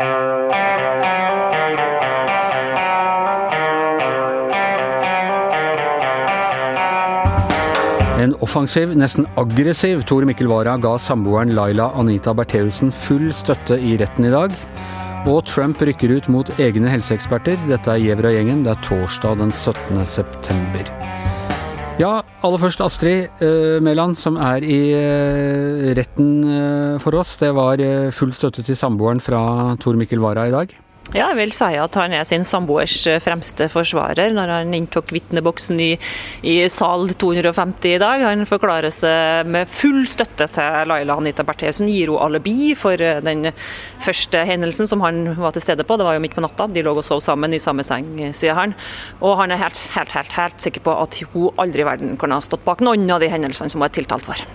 En offensiv, nesten aggressiv Tor Mikkel Wara ga samboeren Laila Anita Bertheussen full støtte i retten i dag. Og Trump rykker ut mot egne helseeksperter. Dette er Gjevra-gjengen. Det er torsdag den 17. september. Ja, aller først Astrid uh, Mæland, som er i uh, retten uh, for oss. Det var full støtte til samboeren fra Tor Mikkel Wara i dag? Ja, jeg vil si at han er sin samboers eh, fremste forsvarer når han inntok vitneboksen i, i, sal 250 i dag. Han forklarer seg med full støtte til Laila Anita Bertheussen, gir henne alibi for eh, den første hendelsen som han var til stede på. Det var jo midt på natta, de lå og sov sammen i samme seng, sier han. Og han er helt, helt, helt, helt sikker på at hun aldri i verden kan ha stått bak noen av de hendelsene som hun er tiltalt for.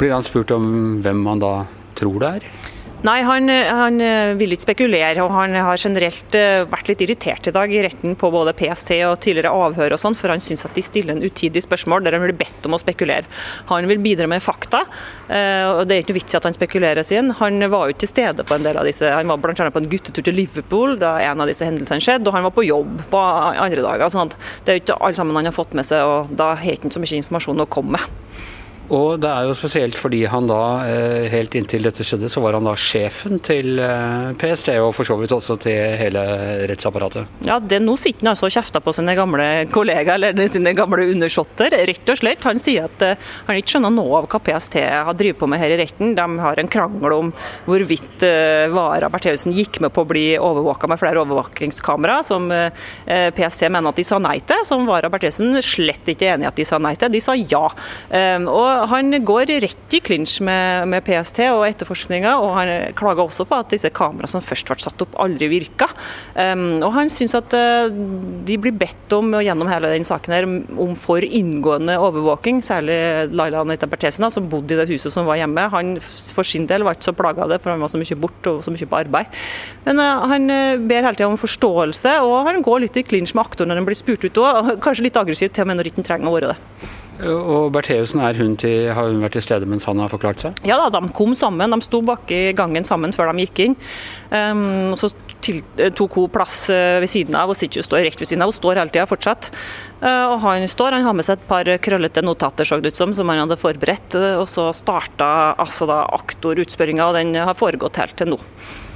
Blir han spurt om hvem han da tror det er? Nei, han, han, eh, vil ikke spekulere, og han har generelt eh, vært litt irritert i dag i retten på både PST og tidligere avhør og sånn, for han syns at de stiller en utidig spørsmål der han blir bedt om å spekulere. Han vil bidra med fakta, eh, og det er ikke noe vits i at han spekulerer sin. Han var jo til stede på en del av disse, han var bl.a. på en guttetur til Liverpool da en av disse hendelsene skjedde, og han var på jobb på andre dager. sånn at Det er jo ikke alle sammen han har fått med seg, og da har han ikke så mye informasjon å komme med. Og det er jo spesielt fordi han da, eh, helt inntil dette skjedde, så var han da sjefen til eh, PST, og for så vidt også til hele rettsapparatet. Ja, det nå sitter han altså og kjefter på sine gamle kollegaer, eller sine gamle undersåtter, rett og slett. Han sier at uh, han ikke skjønner noe av hva PST har drevet på med her i retten. De har en krangel om hvorvidt Vara Bertheussen gikk med på å bli overvåka med flere overvåkingskamera, som PST mener at de sa nei til, som Vara Bertheussen slett ikke er enig i at de sa nei til. De sa ja. Um, og han går rett i klinsj med, med, PST og etterforskninga, og han klager også på at disse kameraene som først ble satt opp, aldri virka. Um, og han syns at uh, de blir bedt om gjennom hele den saken her, om for inngående overvåking, særlig Laila Anita Bertesuna, som bodde i det huset som var hjemme. Han for sin del var ikke så plaga av det, for han var så mye borte og så mye på arbeid. Men uh, han uh, ber hele tida om forståelse, og han går litt i klinsj med aktoren når han blir spurt ut òg. Kanskje litt aggressivt til og med når han ikke trenger å være det. Og Bertheussen, har hun vært til stede mens han har forklart seg? Ja da, de kom sammen. De sto bak i gangen sammen før de gikk inn. Um, så til, eh, tok hun plass eh, ved siden av, og sitter står rett ved siden av. Hun står hele tida fortsatt. Uh, og han står, han har med seg et par krøllete notater, så det ut som, som han hadde forberedt. Og så starta altså da aktorutspørringa, og den har foregått helt til nå.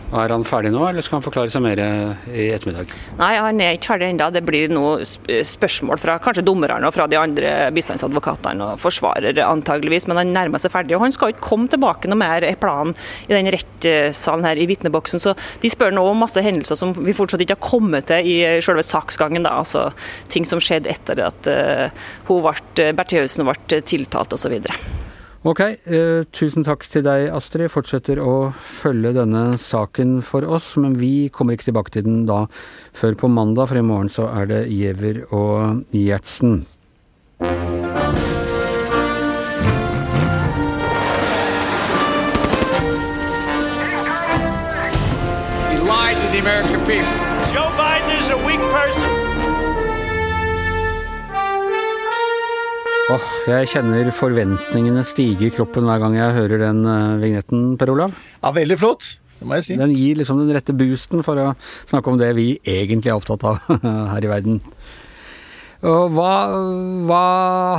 Er han ferdig nå, eller skal han forklare seg mer i ettermiddag? Nei, han er ikke ferdig ennå. Det blir noe spørsmål fra kanskje dommerne og fra de andre bistandsadvokatene og forsvarer antageligvis, men han nærmer seg ferdig. Og han skal ikke komme tilbake noe mer i planen i den rettssalen her i vitneboksen. Så de spør nå om masse hendelser som vi fortsatt ikke har kommet til i selve saksgangen. Da. Altså ting som skjedde etter at uh, hun ble, Bertheussen ble tiltalt osv. Ok, eh, tusen takk til deg Astrid. Fortsetter å følge denne saken for oss, men vi kommer ikke tilbake til den da før på mandag, for i morgen så er det Giæver og Gjertsen. He lied to the American people. Joe Biden is a weak person. Åh, jeg kjenner forventningene stige i kroppen hver gang jeg hører den uh, vignetten, Per Olav. Ja, veldig flott. Det må jeg si. Den gir liksom den rette boosten for å snakke om det vi egentlig er opptatt av her i verden. Og hva, hva,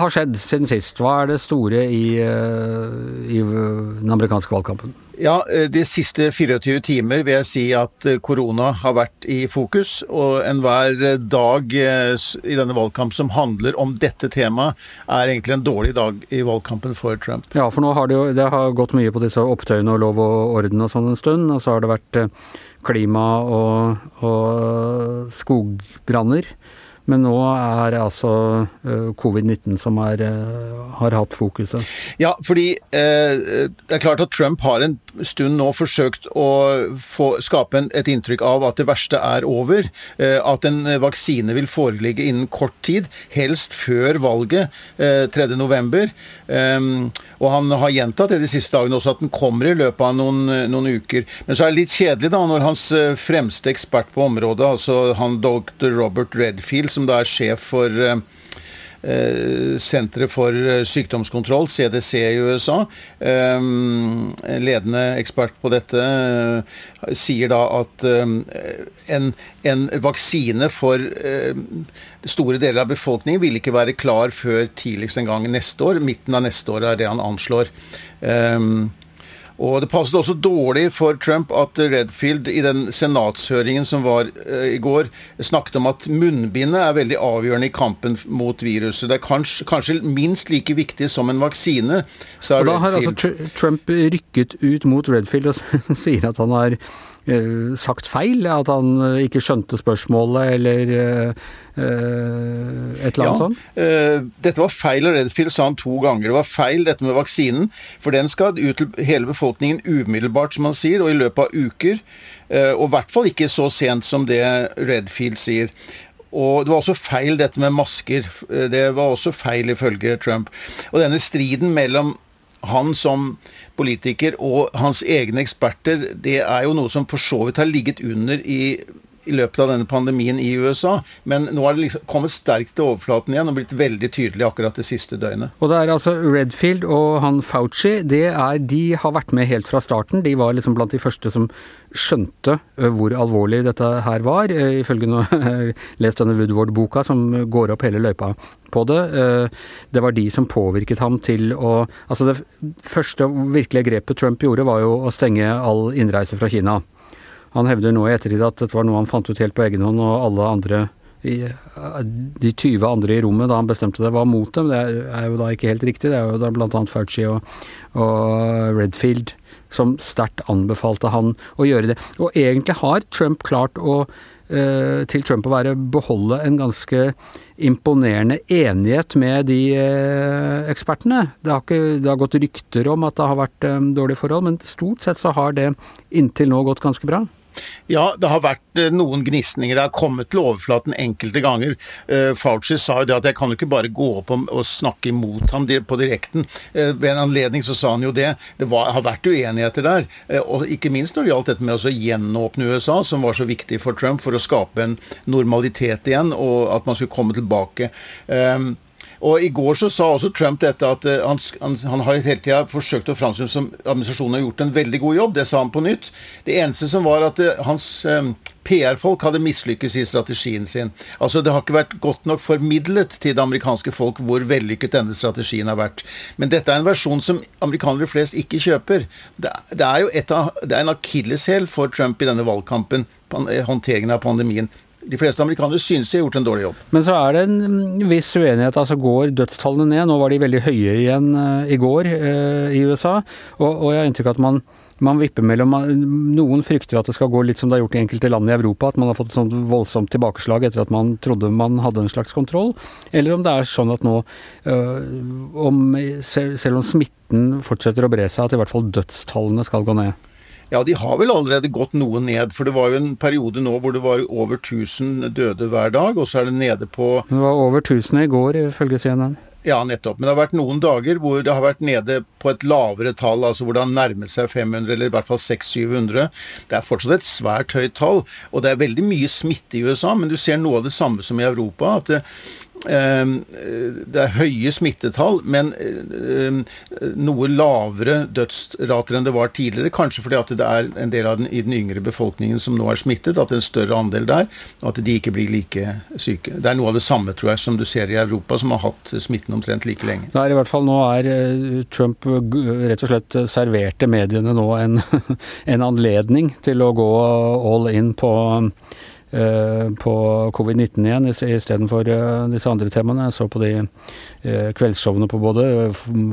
har skjedd siden sist? Hva er det store i, uh, i den amerikanske valgkampen? Ja, eh, De siste 24 timer vil jeg si at eh, korona har vært i fokus. Og enhver eh, dag i denne valgkampen som handler om dette temaet, er egentlig en dårlig dag i valgkampen for Trump. Ja, for nå har det jo det har gått mye på disse opptøyene og lov og orden og sånn en stund. Og så har det vært klima og, og skogbranner. Men nå er det altså eh, covid-19 som er, eh, har hatt fokuset. Ja, fordi eh, det er klart at Trump har en stund nå forsøkt å få, skape en, et inntrykk av at det verste er over. Eh, at en vaksine vil foreligge innen kort tid, helst før valget eh, 3.11. Eh, og han har gjentatt det de siste dagene også, at den kommer i løpet av noen, noen uker. Men så er det litt kjedelig da, når hans fremste ekspert på området, altså han dr. Robert Redfield, som da er sjef for eh, Senteret for sykdomskontroll, CDC i USA, en ledende ekspert på dette, sier da at en, en vaksine for store deler av befolkningen vil ikke være klar før tidligst en gang neste år. Midten av neste år er det han anslår. Um, og Det passet også dårlig for Trump at Redfield i den senatshøringen som var uh, i går, snakket om at munnbindet er veldig avgjørende i kampen mot viruset. Det er kanskje, kanskje minst like viktig som en vaksine. og Da har altså Trump rykket ut mot Redfield og sier at han har sagt feil? At han uh, ikke skjønte spørsmålet, eller Eh, et eller annet ja, sånt? Dette var feil, og Redfield sa han to ganger. Det var feil dette med vaksinen, for den skal ut til hele befolkningen umiddelbart, som han sier, og i løpet av uker. Og i hvert fall ikke så sent som det Redfield sier. Og det var også feil dette med masker. Det var også feil ifølge Trump. Og denne striden mellom han som politiker og hans egne eksperter, det er jo noe som for så vidt har ligget under i i løpet av denne pandemien i USA. Men nå har det liksom kommet sterkt til overflaten igjen og blitt veldig tydelig akkurat det siste døgnet. Og det er altså Redfield og han Fauci, det er, de har vært med helt fra starten. De var liksom blant de første som skjønte hvor alvorlig dette her var. Ifølge har lest denne Woodward-boka som går opp hele løypa på det. Det var de som påvirket ham til å Altså det første virkelige grepet Trump gjorde, var jo å stenge all innreise fra Kina. Han hevder nå i ettertid at dette var noe han fant ut helt på egen hånd, og alle andre de 20 andre i rommet da han bestemte det, var mot dem. Det er jo da ikke helt riktig. Det er jo da bl.a. Fauci og, og Redfield som sterkt anbefalte han å gjøre det. Og egentlig har Trump klart å eh, til Trump å være beholde en ganske imponerende enighet med de eh, ekspertene. Det har, ikke, det har, gått rykter om at det har vært eh, dårlige forhold, men stort sett så har det inntil nå gått ganske bra. Ja, det har vært eh, noen gnisninger. Det har kommet til overflaten enkelte ganger. Uh, Fauci sa jo det at jeg kan jo ikke bare gå opp og, snakke imot ham på direkten. Uh, ved en anledning så sa han jo det. Det var, har vært uenigheter der. Og ikke minst når det gjaldt dette med å gjenåpne USA, som var så viktig for Trump for å skape en normalitet igjen, og at man skulle komme tilbake. Um, og I går så sa også Trump dette at uh, han, han, han, har hele tida forsøkt å framstille som administrasjonen har gjort en veldig god jobb. Det sa han på nytt. Det eneste som var at uh, hans um, PR-folk hadde mislykkes i strategien sin. Altså Det har ikke vært godt nok formidlet til det amerikanske folk hvor vellykket denne strategien har vært. Men dette er en versjon som amerikanere flest ikke kjøper. Det, det er jo av, det er en akilleshæl for Trump i denne valgkampen, håndteringen av pandemien de fleste amerikanere synes de har gjort en dårlig jobb. Men så er det en viss uenighet. altså Går dødstallene ned? Nå var de veldig høye igjen uh, i går eh, i USA. Og, og, jeg har inntrykk av at man, man vipper mellom Noen frykter at det skal gå litt som det har gjort i enkelte land i Europa, at man har fått et sånt voldsomt tilbakeslag etter at man trodde man hadde en slags kontroll. Eller om det er sånn at nå, uh, om, selv om smitten fortsetter å bre seg, at i hvert fall dødstallene skal gå ned. Ja, de har vel allerede gått noe ned. For det var jo en periode nå hvor det var over 1000 døde hver dag, og så er det nede på Det var over 1000 i går, ifølge CNN. Ja, nettopp. Men det har vært noen dager hvor det har vært nede på et lavere tall, altså hvor det har nærmet seg 500, eller i hvert fall 600-700. Det er fortsatt et svært høyt tall, og det er veldig mye smitte i USA, men du ser noe av det samme som i Europa. at det, det er høye smittetall, men ehm, noe lavere dødsrater enn det var tidligere. Kanskje fordi at det er en del av den, i den yngre befolkningen som nå er smittet, at det er en større andel der, og at de ikke blir like syke. Det er noe av det samme, tror jeg, som du ser i Europa, som har hatt smitten omtrent like lenge. Det er i hvert fall nå er eh, Trump rett og slett serverte mediene nå en, en anledning til å gå all in på på covid-19 igjen istedenfor uh, disse andre temaene. Jeg så på de uh, kveldsshowene på både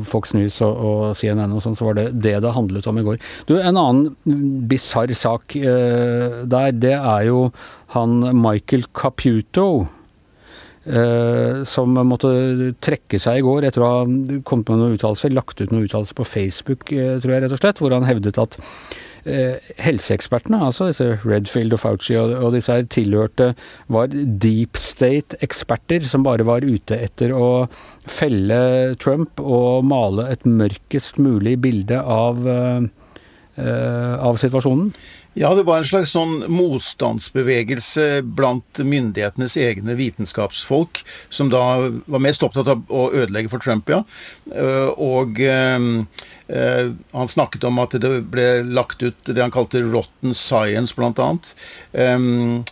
Fox News og, CNN og sånn, så var det det det handlet om i går. Du, En annen bisarr sak der, det er jo han Michael Caputo. som måtte trekke seg i går etter å ha kommet med noen uttalelser, lagt ut noen uttalelser på Facebook, tror jeg rett og slett, hvor han hevdet at eh, helseekspertene, altså disse Redfield og Fauci og, og disse her tilhørte, var deep state-eksperter som bare var ute etter å felle Trump og male et mørkest mulig bilde av, eh, av situasjonen? Ja, det var en slags sånn motstandsbevegelse blant myndighetenes egne vitenskapsfolk, som da var mest opptatt av å ødelegge for Trump, ja. Og Uh, han snakket om at det ble lagt ut det han kalte 'rotten science', bl.a. Um,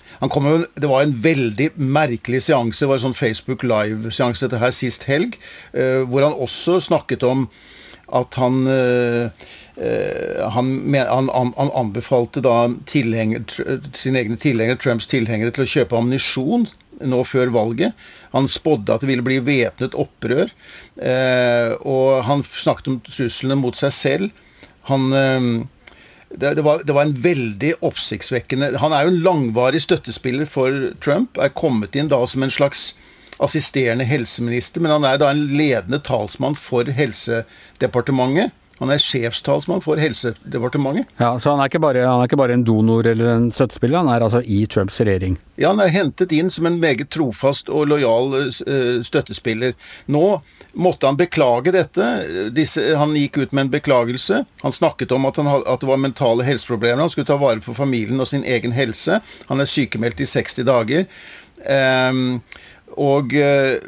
det var en veldig merkelig seanse, det var en sånn Facebook Live-seanse dette her sist helg, uh, hvor han også snakket om at han uh, han, han, han, anbefalte da sine egne tilhengere, Trumps tilhengere, til å kjøpe ammunisjon nå før valget. Han spådde at det ville bli væpnet opprør. Eh, og han snakket om truslene mot seg selv. Han eh, det, det, var, det, var, en veldig oppsiktsvekkende Han er jo en langvarig støttespiller for Trump. Er kommet inn da som en slags assisterende helseminister, men han er da en ledende talsmann for Helsedepartementet. Han er sjefstalsmann for Helsedepartementet. Ja, Så han er, bare, han er, ikke bare, en donor eller en støttespiller, han er altså i Trumps regjering? Ja, han er hentet inn som en meget trofast og lojal uh, støttespiller. Nå måtte han beklage dette. Disse, han gikk ut med en beklagelse. Han snakket om at, han, at, det var mentale helseproblemer. Han skulle ta vare på familien og sin egen helse. Han er sykemeldt i 60 dager. Um, og uh,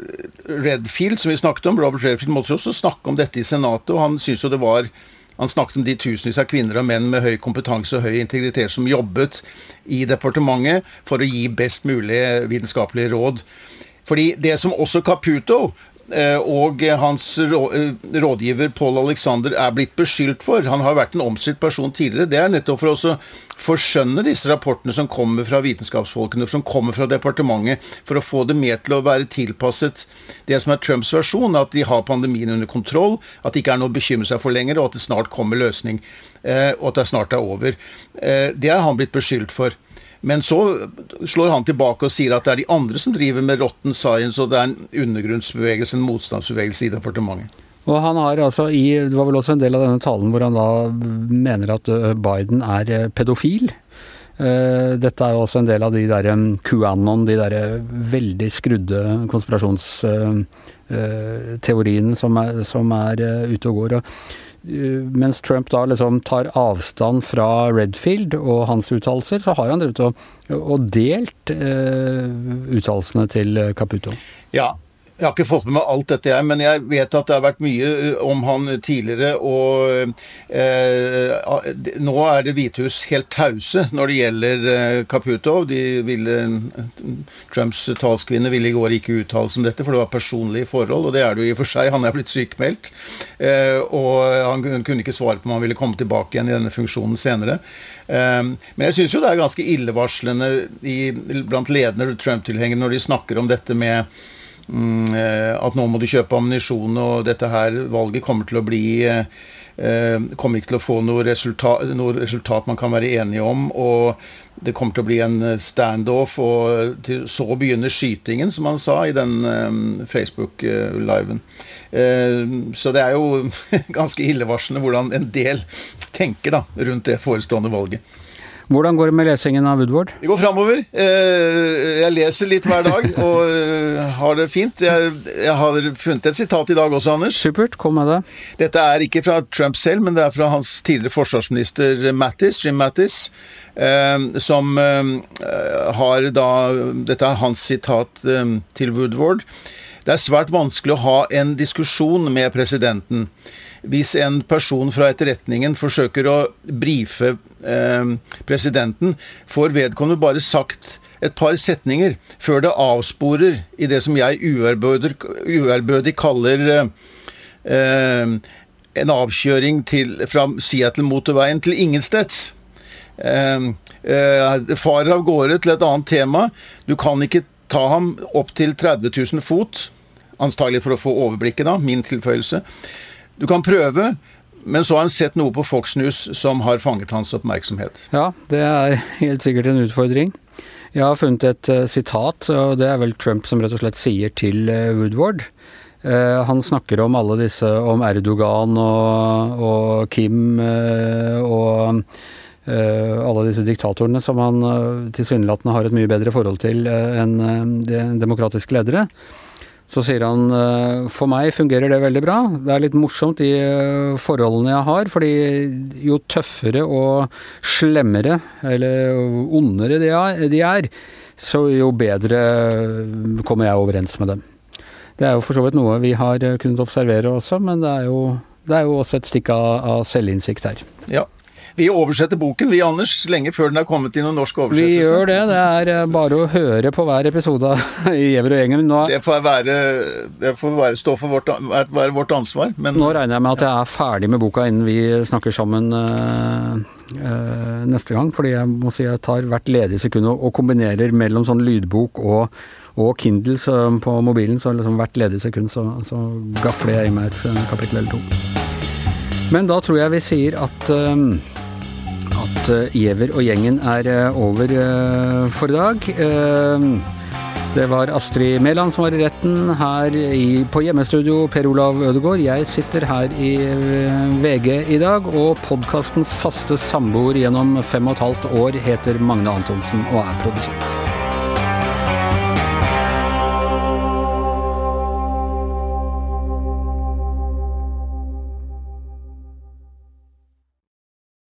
Redfield, som vi snakket om, Robert Redfield måtte også snakke om dette i Senatet, og han syntes jo det var han snakket om de tusenvis av kvinner og menn med høy kompetanse og høy integritet som jobbet i departementet for å gi best mulig vitenskapelige råd. Fordi det som også Caputo Eh, og hans eh, rådgiver Paul Alexander er blitt beskyldt for. Han har vært en omstridt person tidligere. Det er nettopp for å forskjønne disse rapportene som kommer fra vitenskapsfolkene, som kommer fra departementet, for å få det mer til å være tilpasset det som er Trumps versjon, at de har pandemien under kontroll, at det ikke er noe å bekymre seg for lenger, og at det snart kommer løsning, eh, og at det snart er over. Det er han blitt beskyldt for. Men så slår han tilbake og sier at det er de andre som driver med rotten science, og det er en undergrunnsbevegelse, en motstandsbevegelse i departementet. Og han har altså i, Det var vel også en del av denne talen hvor han da mener at Biden er pedofil. Dette er jo også en del av de der QAnon, de der veldig skrudde konspirasjonsteoriene som er, som er ute og går. Mens Trump da liksom tar avstand fra Redfield og hans uttalelser, så har han drevet og, og delt uh, uttalelsene til Caputo. Ja, jeg har ikke fått med meg alt dette, jeg, men jeg vet at det har vært mye eh, om han tidligere. Og eh, nå er Det hvite hus helt tause når det gjelder eh, Caputo. De ville, Trumps talskvinne ville i går ikke uttale seg om dette, for det var personlige forhold. Og det er det jo i og for seg. Han er blitt sykmeldt. Eh, og han kunne ikke svare på om han ville komme tilbake igjen i denne funksjonen senere. Eh, men jeg syns jo det er ganske illevarslende i, blant ledende Trump-tilhengere når de snakker om dette med eh, at nå må du kjøpe ammunisjon, og dette her valget kommer til å bli eh, eh, kommer ikke til å få noe resultat, noe resultat, man kan være enige om. og Det kommer til å bli en standoff, og til, så begynner skytingen, som han sa i den Facebook-liven. Så det er jo ganske illevarslende hvordan en del tenker da, rundt det forestående valget. Hvordan går det med lesingen av Woodward? Det går framover. Eh, jeg leser litt hver dag og eh, har det fint. Jeg, har funnet et sitat i dag også, Anders. Supert, kom med det. Dette er ikke fra Trump selv, men det er fra hans tidligere forsvarsminister Mattis, Jim Mattis, eh, som har da Dette er hans sitat til Woodward. Det er svært vanskelig å ha en diskusjon med presidenten hvis en person fra etterretningen forsøker å brife eh, presidenten, får vedkommende bare sagt et par setninger før det avsporer i det som jeg uærbødig kaller eh, en avkjøring til, fra Seattle-motorveien til ingensteds. Eh, eh, farer av gårde til et annet tema. Du kan ikke ta ham opp til 30 000 fot, antagelig for å få overblikket, da, min tilføyelse. Du kan prøve, men så har han sett noe på Fox News som har fanget hans oppmerksomhet. Ja, det er helt sikkert en utfordring. Jeg har funnet et uh, sitat, og det er vel Trump som rett og slett sier til uh, Woodward. Uh, han snakker om alle disse, om Erdogan og, og Kim og alle disse diktatorene som han tilsynelatende har et mye bedre forhold til enn de demokratiske ledere. Så sier han for meg fungerer det veldig bra. Det er litt morsomt de forholdene jeg har, fordi jo tøffere og slemmere, eller ondere de er, så jo bedre kommer jeg overens med dem. Det er jo for så vidt noe vi har kunnet observere også, men det er jo, det er jo også et stikk av, av selvinnsikt her. Ja, vi oversetter boken, vi Anders, lenge før den er kommet i noen norsk oversettelse. Vi gjør det. Det er eh, bare å høre på hver episode i Gjever og gjengen. Nå, det får, være, det får være, stå for vårt, være vårt ansvar. Men, nå regner jeg med at jeg er ferdig med boka innen vi snakker sammen uh, neste gang. Fordi jeg må si jeg tar hvert ledige sekund og, kombinerer mellom sånn lydbok og og Kindle på mobilen, så liksom hvert ledig sekund så, så gafler jeg i meg et kapittel eller to. Men da tror jeg vi sier at um, at eh, Giæver og gjengen er eh, over eh, for i dag. Det var Astrid Mæland som var i retten her i, på hjemmestudio, Per Olav Ødegaard. Jeg sitter her i VG i dag, og podkastens faste samboer gjennom fem og et halvt år heter Magne Antonsen og er produsent.